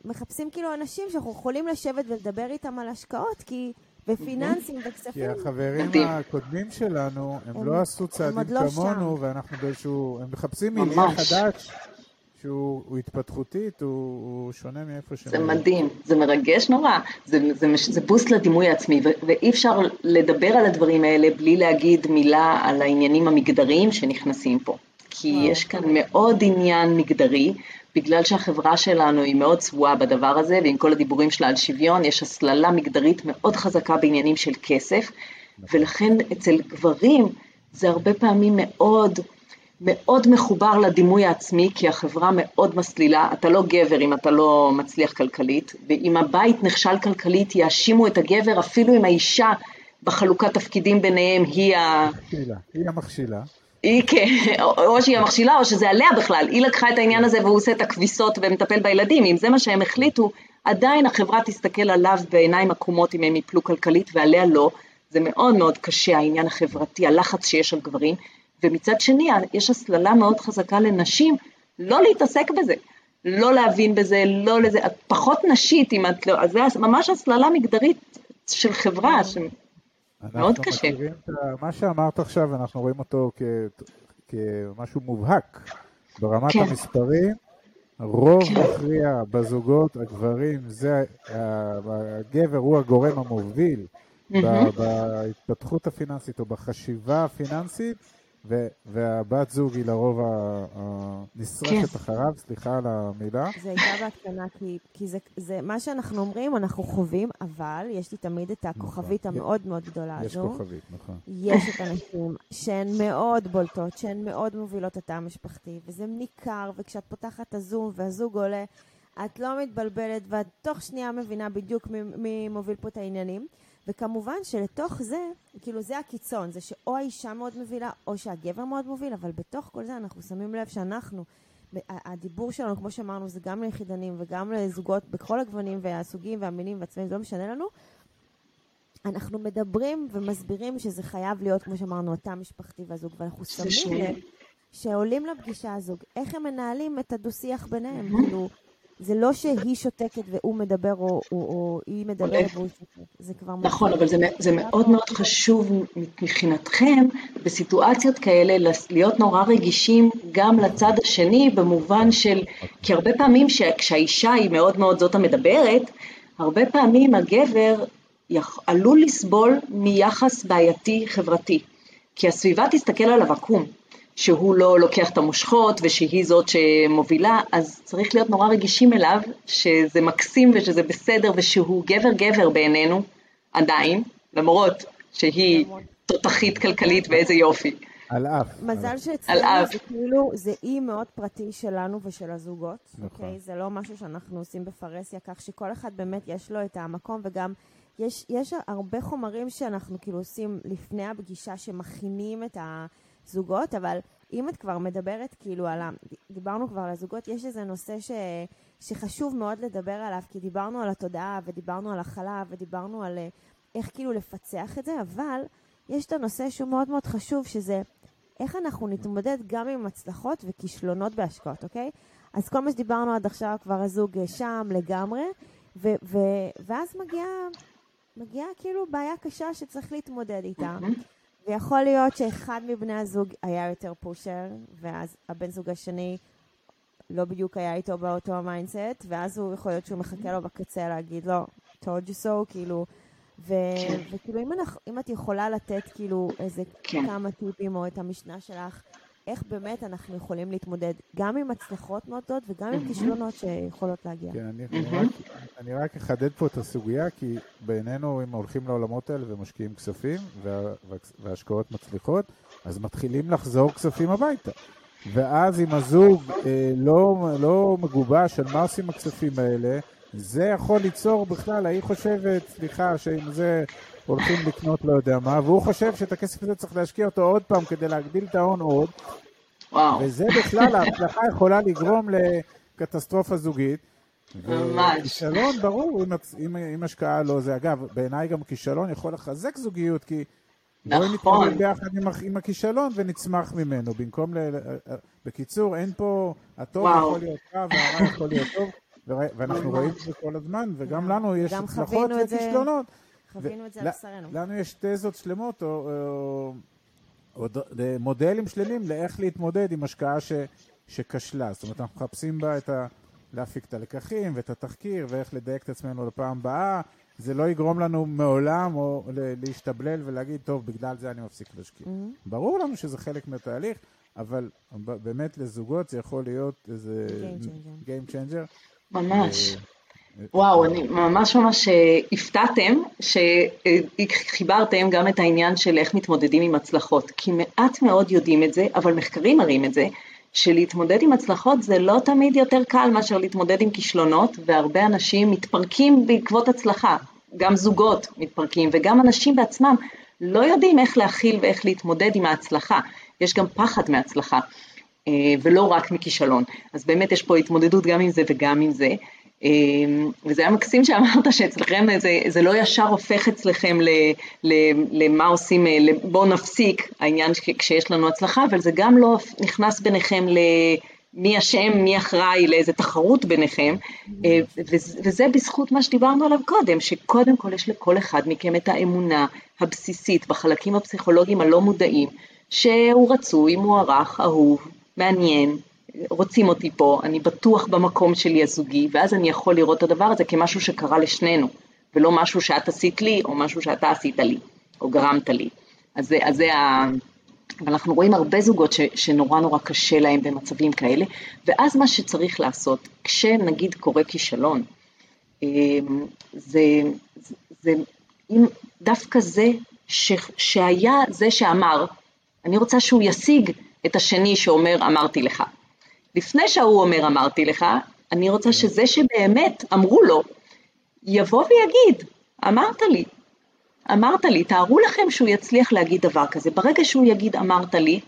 מחפשים כאילו אנשים שאנחנו יכולים לשבת ולדבר איתם על השקעות, כי... בפיננסים, בכספים. כי החברים הקודמים שלנו, הם, לא עשו צעדים לא כמונו, ואנחנו באיזשהו, הם מחפשים מיליון חדש שהוא התפתחותית, הוא, הוא שונה מאיפה ש... זה מדהים, זה מרגש נורא, זה, זה, זה, זה בוסט לדימוי העצמי, ו, ואי אפשר לדבר על הדברים האלה בלי להגיד מילה על העניינים המגדריים שנכנסים פה. כי וואו. יש כאן מאוד עניין מגדרי, בגלל שהחברה שלנו היא מאוד צבועה בדבר הזה, ועם כל הדיבורים שלה על שוויון, יש הסללה מגדרית מאוד חזקה בעניינים של כסף, נכון. ולכן אצל גברים זה הרבה פעמים מאוד... מאוד מחובר לדימוי העצמי, כי החברה מאוד מסלילה, אתה לא גבר אם אתה לא מצליח כלכלית, ואם הבית נכשל כלכלית יאשימו את הגבר, אפילו אם האישה בחלוקת תפקידים ביניהם היא ה... היא המכשילה. היא כן, או שהיא המכשילה או שזה עליה בכלל, היא לקחה את העניין הזה והוא עושה את הכביסות ומטפל בילדים, אם זה מה שהם החליטו, עדיין החברה תסתכל עליו בעיניים עקומות אם הם יפלו כלכלית ועליה לא, זה מאוד מאוד קשה העניין החברתי, הלחץ שיש על גברים, ומצד שני יש הסללה מאוד חזקה לנשים לא להתעסק בזה, לא להבין בזה, לא לזה, את פחות נשית אם את לא, אז זה ממש הסללה מגדרית של חברה, שמאוד קשה. את מה שאמרת עכשיו, אנחנו רואים אותו כ... כמשהו מובהק ברמת כן. המספרים. רוב כן. מכריע בזוגות, הגברים, זה, הגבר הוא הגורם המוביל mm-hmm. בהתפתחות הפיננסית או בחשיבה הפיננסית, והבת זוג היא לרוב הנשרפת כן. אחריו, סליחה על המילה. זה הייתה בהקטנה, כי, כי זה, זה מה שאנחנו אומרים, אנחנו חווים, אבל יש לי תמיד את הכוכבית נכון, המאוד מאוד גדולה יש הזו. יש כוכבית, נכון. יש את הנשים שהן מאוד בולטות, שהן מאוד מובילות את המשפחתי, וזה ניכר, וכשאת פותחת את הזום והזוג עולה, את לא מתבלבלת, ואת תוך שנייה מבינה בדיוק מי, מי מוביל פה את העניינים. וכמובן שלתוך זה, כאילו זה הקיצון, זה שאו האישה מאוד מובילה, או שהגבר מאוד מוביל, אבל בתוך כל זה אנחנו שמים לב שאנחנו, הדיבור שלנו, כמו שאמרנו, זה גם ליחידנים וגם לזוגות בכל הגוונים והסוגים והמינים והצבעים, זה לא משנה לנו. אנחנו מדברים ומסבירים שזה חייב להיות, כמו שאמרנו, התא המשפחתי והזוג, ואנחנו שמים לב שעולים לפגישה הזוג, איך הם מנהלים את הדו-שיח ביניהם, כאילו... זה לא שהיא שותקת והוא מדבר, או, או, או היא מדברת והוא שותק. זה כבר... נכון, אבל זה, זה מאוד מאוד חשוב מבחינתכם, בסיטואציות כאלה, להיות נורא רגישים גם לצד השני, במובן של... כי הרבה פעמים כשהאישה היא מאוד מאוד זאת המדברת, הרבה פעמים הגבר עלול לסבול מיחס בעייתי חברתי. כי הסביבה תסתכל עליו עקום. שהוא לא לוקח את המושכות ושהיא זאת שמובילה, אז צריך להיות נורא רגישים אליו, שזה מקסים ושזה בסדר ושהוא גבר גבר בעינינו, עדיין, למרות שהיא תותחית כלכלית ואיזה יופי. על אף. מזל שאצלנו זה כאילו, זה אי מאוד פרטי שלנו ושל הזוגות, נכון. אוקיי? זה לא משהו שאנחנו עושים בפרהסיה, כך שכל אחד באמת יש לו את המקום, וגם יש, יש הרבה חומרים שאנחנו כאילו עושים לפני הפגישה, שמכינים את ה... זוגות, אבל אם את כבר מדברת כאילו על ה... דיברנו כבר על הזוגות, יש איזה נושא ש... שחשוב מאוד לדבר עליו, כי דיברנו על התודעה ודיברנו על החלב ודיברנו על אה, איך כאילו לפצח את זה, אבל יש את הנושא שהוא מאוד מאוד חשוב, שזה איך אנחנו נתמודד גם עם הצלחות וכישלונות בהשקעות, אוקיי? אז כל מה שדיברנו עד עכשיו, כבר הזוג שם לגמרי, ו- ו- ואז מגיעה מגיע כאילו בעיה קשה שצריך להתמודד איתה. ויכול להיות שאחד מבני הזוג היה יותר פושר, ואז הבן זוג השני לא בדיוק היה איתו באותו ה mindset, ואז הוא יכול להיות שהוא מחכה לו בקצה להגיד לו, told you so, כאילו, ו- כן. וכאילו אם, אנחנו, אם את יכולה לתת כאילו איזה כן. כמה טיפים או את המשנה שלך, איך באמת אנחנו יכולים להתמודד גם עם הצלחות מאוד טובות וגם עם כישלונות שיכולות להגיע. כן, אני, אני, רק, אחדד פה את הסוגיה, כי בעינינו, אם הולכים לעולמות האלה ומשקיעים כספים וה, והשקעות מצליחות, אז מתחילים לחזור כספים הביתה. ואז אם הזוג אה, לא, לא מגובש על מה עושים הכספים האלה, זה יכול ליצור בכלל, ההיא חושבת, סליחה, שעם זה הולכים לקנות לא יודע מה, והוא חושב שאת הכסף הזה צריך להשקיע אותו עוד פעם כדי להגדיל את ההון עוד. וואו. וזה בכלל, ההצלחה יכולה לגרום לקטסטרופה זוגית. ממש. כישלון, ברור, אם, אם, אם השקעה לא זה. אגב, בעיניי גם כישלון יכול לחזק זוגיות, כי נכון. בואי נתמודד ביחד עם, עם הכישלון ונצמח ממנו, במקום ל... בקיצור, אין פה, הטוב וואו. יכול להיות רע והרע יכול להיות טוב, ואנחנו רואים את זה כל הזמן, וגם לנו יש הצלחות וכישלונות. חווינו את זה על בשרנו. לנו יש תזות שלמות, או, או, או, מודלים שלמים לאיך להתמודד עם השקעה ש, שכשלה. זאת אומרת, אנחנו מחפשים בה את ה... להפיק את הלקחים ואת התחקיר ואיך לדייק את עצמנו לפעם הבאה. זה לא יגרום לנו מעולם או להשתבלל ולהגיד, טוב, בגלל זה אני מפסיק להשקיע. Mm-hmm. ברור לנו שזה חלק מהתהליך, אבל באמת לזוגות זה יכול להיות איזה Game changer. ממש. וואו, אני ממש ממש אה, הפתעתם שחיברתם גם את העניין של איך מתמודדים עם הצלחות, כי מעט מאוד יודעים את זה, אבל מחקרים מראים את זה, שלהתמודד עם הצלחות זה לא תמיד יותר קל מאשר להתמודד עם כישלונות, והרבה אנשים מתפרקים בעקבות הצלחה, גם זוגות מתפרקים, וגם אנשים בעצמם לא יודעים איך להכיל ואיך להתמודד עם ההצלחה, יש גם פחד מהצלחה. אה, ולא רק מכישלון. אז באמת יש פה התמודדות גם עם זה וגם עם זה. אמ, וזה היה מקסים שאמרת שאצלכם זה, זה לא ישר הופך אצלכם למה עושים, אה, בואו נפסיק העניין כשיש לנו הצלחה, אבל זה גם לא נכנס ביניכם למי אשם, מי אחראי, לאיזה תחרות ביניכם, אה, וזה בזכות מה שדיברנו עליו קודם, שקודם כל יש לכל אחד מכם את האמונה הבסיסית בחלקים הפסיכולוגיים הלא מודעים, שהוא רצוי, מוערך, אהוב, מעניין, רוצים אותי פה, אני בטוח במקום שלי הזוגי, ואז אני יכול לראות את הדבר הזה כמשהו שקרה לשנינו, ולא משהו שאת עשית לי, או משהו שאתה עשית לי, או גרמת לי. אז זה, אז זה אבל אנחנו רואים הרבה זוגות ש, שנורא נורא קשה להם במצבים כאלה, ואז מה שצריך לעשות, כשנגיד קורה כישלון, אמ, זה, זה, זה אם דווקא זה ש, שהיה זה שאמר, אני רוצה שהוא ישיג את השני שאומר אמרתי לך. לפני שההוא אומר אמרתי לך, אני רוצה שזה שבאמת אמרו לו, יבוא ויגיד, אמרת לי, אמרת לי, תארו לכם שהוא יצליח להגיד דבר כזה. ברגע שהוא יגיד אמרת לי,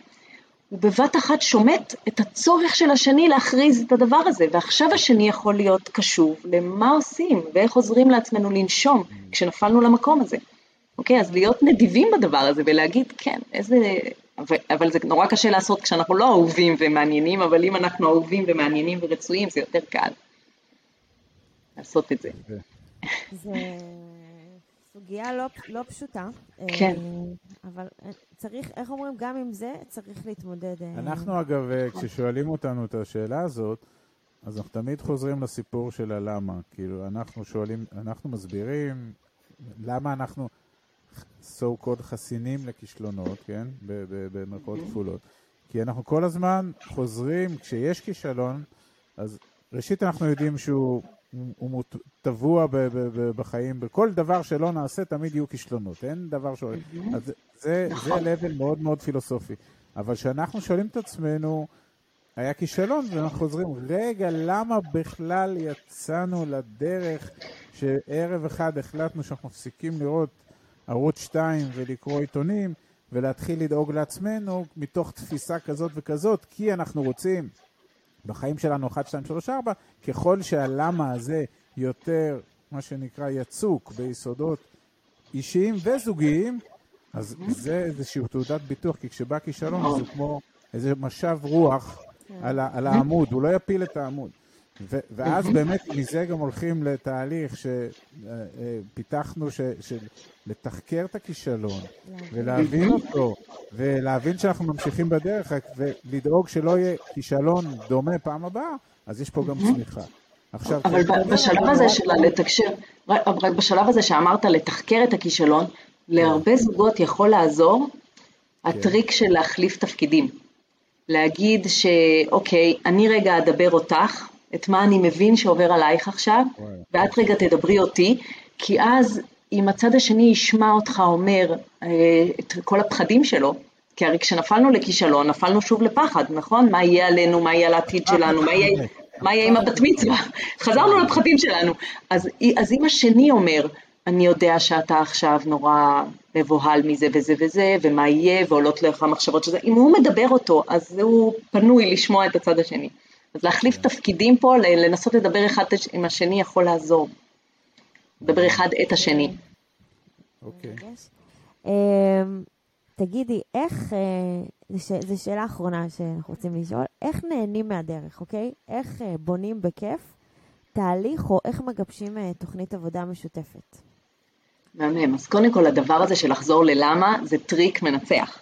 הוא בבת אחת שומט את הצורך של השני להכריז את הדבר הזה, ועכשיו השני יכול להיות קשוב למה עושים ואיך עוזרים לעצמנו לנשום כשנפלנו למקום הזה. אוקיי, אז להיות נדיבים בדבר הזה ולהגיד, כן, איזה... אבל זה נורא קשה לעשות כשאנחנו לא אהובים ומעניינים, אבל אם אנחנו אהובים ומעניינים ורצויים, זה יותר קל לעשות את זה. זה סוגיה לא, לא פשוטה. כן. אה, אבל אה, צריך, איך אומרים, גם עם זה צריך להתמודד. אה. אנחנו אגב, כששואלים אותנו את השאלה הזאת, אז אנחנו תמיד חוזרים לסיפור של הלמה. כאילו, אנחנו שואלים, אנחנו מסבירים למה אנחנו so called חסינים לכישלונות, כן? במרכאות כפולות. כי אנחנו כל הזמן חוזרים, כשיש כישלון, אז ראשית אנחנו יודעים שהוא הוא טבוע בחיים, בכל דבר שלא נעשה תמיד יהיו כישלונות, אין דבר ש... אז זה, זה נכון. level מאוד מאוד פילוסופי. אבל כשאנחנו שואלים את עצמנו, היה כישלון, ואנחנו חוזרים, רגע, למה בכלל יצאנו לדרך שערב אחד החלטנו שאנחנו מפסיקים לראות ערוץ 2 ולקרוא עיתונים ולהתחיל לדאוג לעצמנו מתוך תפיסה כזאת וכזאת, כי אנחנו רוצים בחיים שלנו 1, 2, 3, 4, ככל שהלמה הזה יותר, מה שנקרא, יצוק ביסודות אישיים וזוגיים, אז זה איזושהי תעודת ביטוח, כי כשבא כישלון זה כמו איזה משב רוח על, על העמוד, הוא לא יפיל את העמוד. ואז באמת מזה גם הולכים לתהליך שפיתחנו, ש- של לתחקר את הכישלון ולהבין אותו, ולהבין שאנחנו ממשיכים בדרך, ולדאוג שלא יהיה כישלון דומה פעם הבאה, אז יש פה גם צמיחה. עכשיו, אבל בשלב הזה של לתקשר, רק בשלב הזה שאמרת לתחקר את הכישלון, להרבה זוגות יכול לעזור הטריק של להחליף תפקידים. להגיד שאוקיי, אני רגע אדבר אותך, את מה אני מבין שעובר עלייך עכשיו, ואת רגע תדברי אותי, כי אז אם הצד השני ישמע אותך אומר אה, את כל הפחדים שלו, כי הרי כשנפלנו לכישלון, נפלנו שוב לפחד, נכון? מה יהיה עלינו, מה יהיה על העתיד שלנו, מה יהיה, מה יהיה עם הבת מצווה? חזרנו לפחדים שלנו. אז, אז אם השני אומר, אני יודע שאתה עכשיו נורא מבוהל מזה וזה וזה, ומה יהיה, ועולות לך מחשבות שזה, אם הוא מדבר אותו, אז הוא פנוי לשמוע את הצד השני. אז להחליף תפקידים פה, לנסות לדבר אחד עם השני יכול לעזור. לדבר אחד את השני. אוקיי. אמ, תגידי, איך, אה, זו שאלה אחרונה שאנחנו רוצים לשאול, איך נהנים מהדרך, אוקיי? איך אה, בונים בכיף תהליך או איך מגבשים אה, תוכנית עבודה משותפת? מהמם. אז קודם כל, הדבר הזה של לחזור ללמה זה טריק מנצח.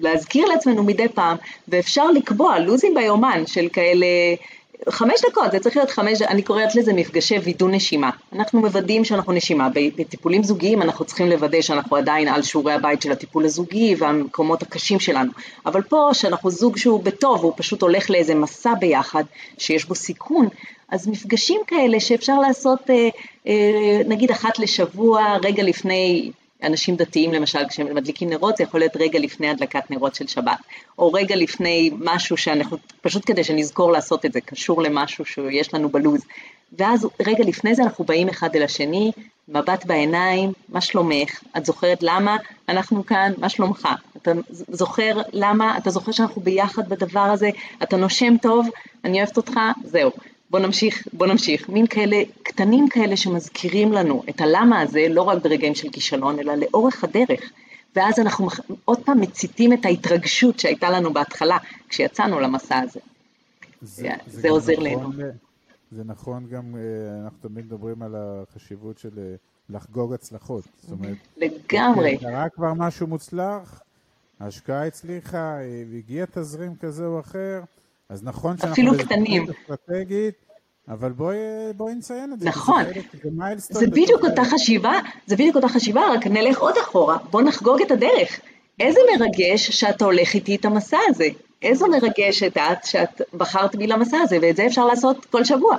להזכיר לעצמנו מדי פעם, ואפשר לקבוע לוזים ביומן של כאלה חמש דקות, זה צריך להיות חמש, אני קוראת לזה מפגשי וידוא נשימה. אנחנו מוודאים שאנחנו נשימה. בטיפולים זוגיים אנחנו צריכים לוודא שאנחנו עדיין על שיעורי הבית של הטיפול הזוגי והמקומות הקשים שלנו. אבל פה, שאנחנו זוג שהוא בטוב, הוא פשוט הולך לאיזה מסע ביחד, שיש בו סיכון, אז מפגשים כאלה שאפשר לעשות אה, אה, נגיד אחת לשבוע, רגע לפני אנשים דתיים למשל, כשהם מדליקים נרות, זה יכול להיות רגע לפני הדלקת נרות של שבת, או רגע לפני משהו שאנחנו, פשוט כדי שנזכור לעשות את זה, קשור למשהו שיש לנו בלוז. ואז רגע לפני זה אנחנו באים אחד אל השני, מבט בעיניים, מה שלומך? את זוכרת למה אנחנו כאן? מה שלומך? אתה זוכר למה? אתה זוכר שאנחנו ביחד בדבר הזה? אתה נושם טוב? אני אוהבת אותך? זהו. בוא נמשיך, בוא נמשיך. מין כאלה, קטנים כאלה שמזכירים לנו את הלמה הזה, לא רק ברגעים של כישלון, אלא לאורך הדרך. ואז אנחנו עוד פעם מציתים את ההתרגשות שהייתה לנו בהתחלה, כשיצאנו למסע הזה. זה, זה, זה עוזר נכון, לנו. זה נכון גם, אה, אנחנו תמיד מדברים על החשיבות של אה, לחגוג הצלחות. זאת אומרת, לגמרי. קרה כבר משהו מוצלח, ההשקעה הצליחה, אה, הגיע תזרים כזה או אחר, אז נכון שאנחנו... אפילו קטנים. אסטרטגית, אבל בואי, בואי נציין את זה. נכון. זה, זה בדיוק אותה חשיבה, זה בדיוק אותה חשיבה, רק נלך עוד אחורה. בוא נחגוג את הדרך. איזה מרגש שאתה הולך איתי את המסע הזה. איזו מרגשת את שאת בחרת בי למסע הזה, ואת זה אפשר לעשות כל שבוע.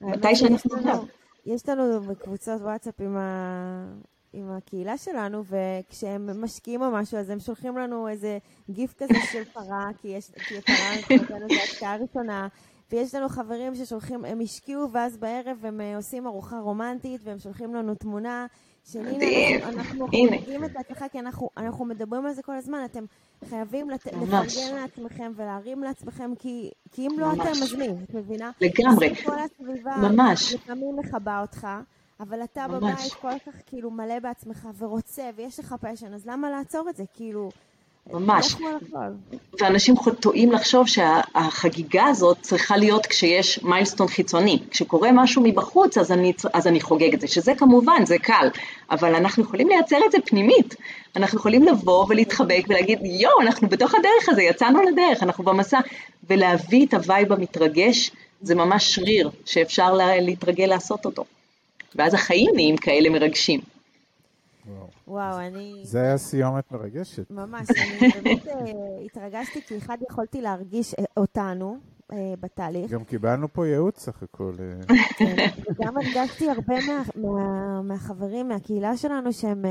מתי שאנחנו לנו, יש לנו בקבוצות וואטסאפ עם, ה... עם הקהילה שלנו, וכשהם משקיעים או משהו, אז הם שולחים לנו איזה גיף כזה של פרה, כי, יש, כי פרה מבחינתנו זו השקעה ראשונה. ויש לנו חברים ששולחים, הם השקיעו, ואז בערב הם אה, עושים ארוחה רומנטית, והם שולחים לנו תמונה של הנה, אנחנו חוגגים את ההצלחה, כי אנחנו, אנחנו מדברים על זה כל הזמן, אתם חייבים לת... לפרגן לעצמכם ולהרים לעצמכם, כי, כי אם לא ממש. אתם, אז מי? את מבינה? לגמרי. כל הסביבה ממש. לפעמים מכבה אותך, אבל אתה ממש. בבית כל כך כאילו מלא בעצמך ורוצה, ויש לך פשן, אז למה לעצור את זה? כאילו... ממש. ואנשים טועים לחשוב שהחגיגה הזאת צריכה להיות כשיש milestone חיצוני. כשקורה משהו מבחוץ, אז אני, אז אני חוגג את זה, שזה כמובן, זה קל, אבל אנחנו יכולים לייצר את זה פנימית. אנחנו יכולים לבוא ולהתחבק ולהגיד, יואו, אנחנו בתוך הדרך הזה, יצאנו לדרך, אנחנו במסע, ולהביא את ה vibe המתרגש, זה ממש שריר שאפשר להתרגל לעשות אותו. ואז החיים נהיים כאלה מרגשים. וואו. וואו, אני... זה היה סיומת מרגשת. ממש, אני באמת אה, התרגשתי, כי אחד יכולתי להרגיש אה, אותנו אה, בתהליך. גם קיבלנו פה ייעוץ סך הכל. כן, וגם הרגשתי הרבה מהחברים, מהקהילה שלנו, שהם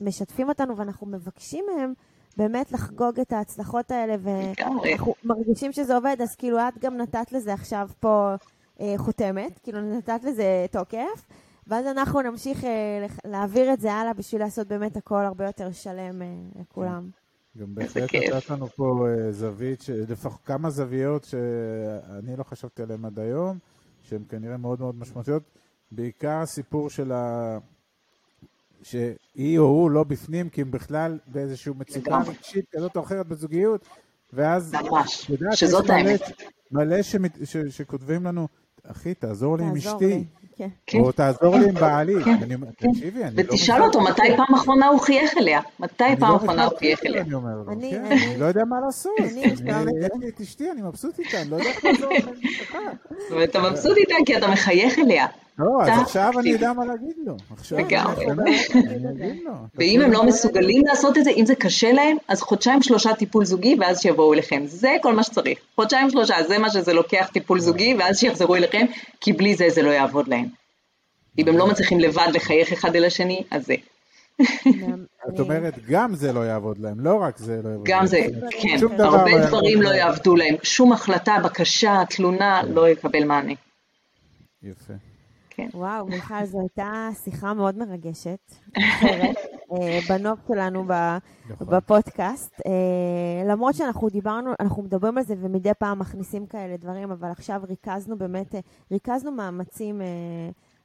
משתפים אותנו, ואנחנו מבקשים מהם באמת לחגוג את ההצלחות האלה, ואנחנו מרגישים שזה עובד, אז כאילו את גם נתת לזה עכשיו פה חותמת, כאילו נתת לזה תוקף. ואז אנחנו נמשיך אה, להעביר את זה הלאה בשביל לעשות באמת הכל הרבה יותר שלם אה, לכולם. גם בהחלט נתת לנו פה אה, זווית, לפחות כמה זוויות שאני לא חשבתי עליהן עד היום, שהן כנראה מאוד מאוד משמעותיות. בעיקר הסיפור של ה... שהיא או הוא לא בפנים, כי הם בכלל באיזושהי מצוקה רגשית כזאת או אחרת בזוגיות, ואז, ממש, שזאת האמת. מלא שכותבים לנו, אחי, תעזור לי עם אשתי. כן. או תעזור לי עם בעלי. כן. תקשיבי, אני לא... ותשאל אותו מתי פעם אחרונה הוא חייך אליה. מתי פעם לא אחרונה הוא חייך אליה. אני אומר לו, כן, אני לא יודע מה לעשות. לי את אשתי, אני מבסוט איתה, אני לא יודע איך לעזור לכם ואתה מבסוט איתה כי אתה מחייך אליה. לא, אז עכשיו אני יודע מה להגיד לו. לגמרי. ואם הם לא מסוגלים לעשות את זה, אם זה קשה להם, אז חודשיים שלושה טיפול זוגי ואז שיבואו אליכם. זה כל מה שצריך. חודשיים שלושה, זה מה שזה לוקח טיפול זוגי, ואז שיחזרו אליכם, כי בלי זה זה לא יעבוד להם. אם הם לא מצליחים לבד לחייך אחד אל השני, אז זה. את אומרת, גם זה לא יעבוד להם, לא רק זה לא יעבוד להם. גם זה, כן, הרבה לא דברים לא יעבדו להם. שום החלטה, בקשה, תלונה, לא יקבל מענה. יפה. כן. וואו, מיכל, זו הייתה שיחה מאוד מרגשת, אה, בנוף שלנו נכון. בפודקאסט. אה, למרות שאנחנו דיברנו, אנחנו מדברים על זה ומדי פעם מכניסים כאלה דברים, אבל עכשיו ריכזנו באמת, אה, ריכזנו מאמצים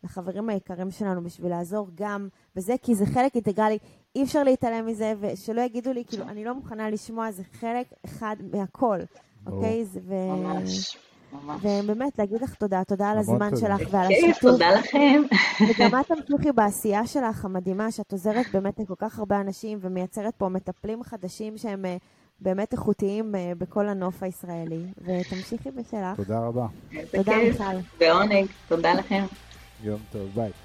לחברים היקרים שלנו בשביל לעזור גם בזה, כי זה חלק אינטגרלי, אי אפשר להתעלם מזה, ושלא יגידו לי, כאילו, אני לא מוכנה לשמוע, זה חלק אחד מהכל, אוקיי? ממש. ובאמת, להגיד לך תודה, תודה על הזמן שלך ועל השיתוף. תודה לכם. וגם את תמשיכי בעשייה שלך המדהימה, שאת עוזרת באמת לכל כך הרבה אנשים ומייצרת פה מטפלים חדשים שהם אה, באמת איכותיים אה, בכל הנוף הישראלי. ותמשיכי בשלך. תודה רבה. תודה, מיכל. בעונג, תודה לכם. יום טוב, ביי.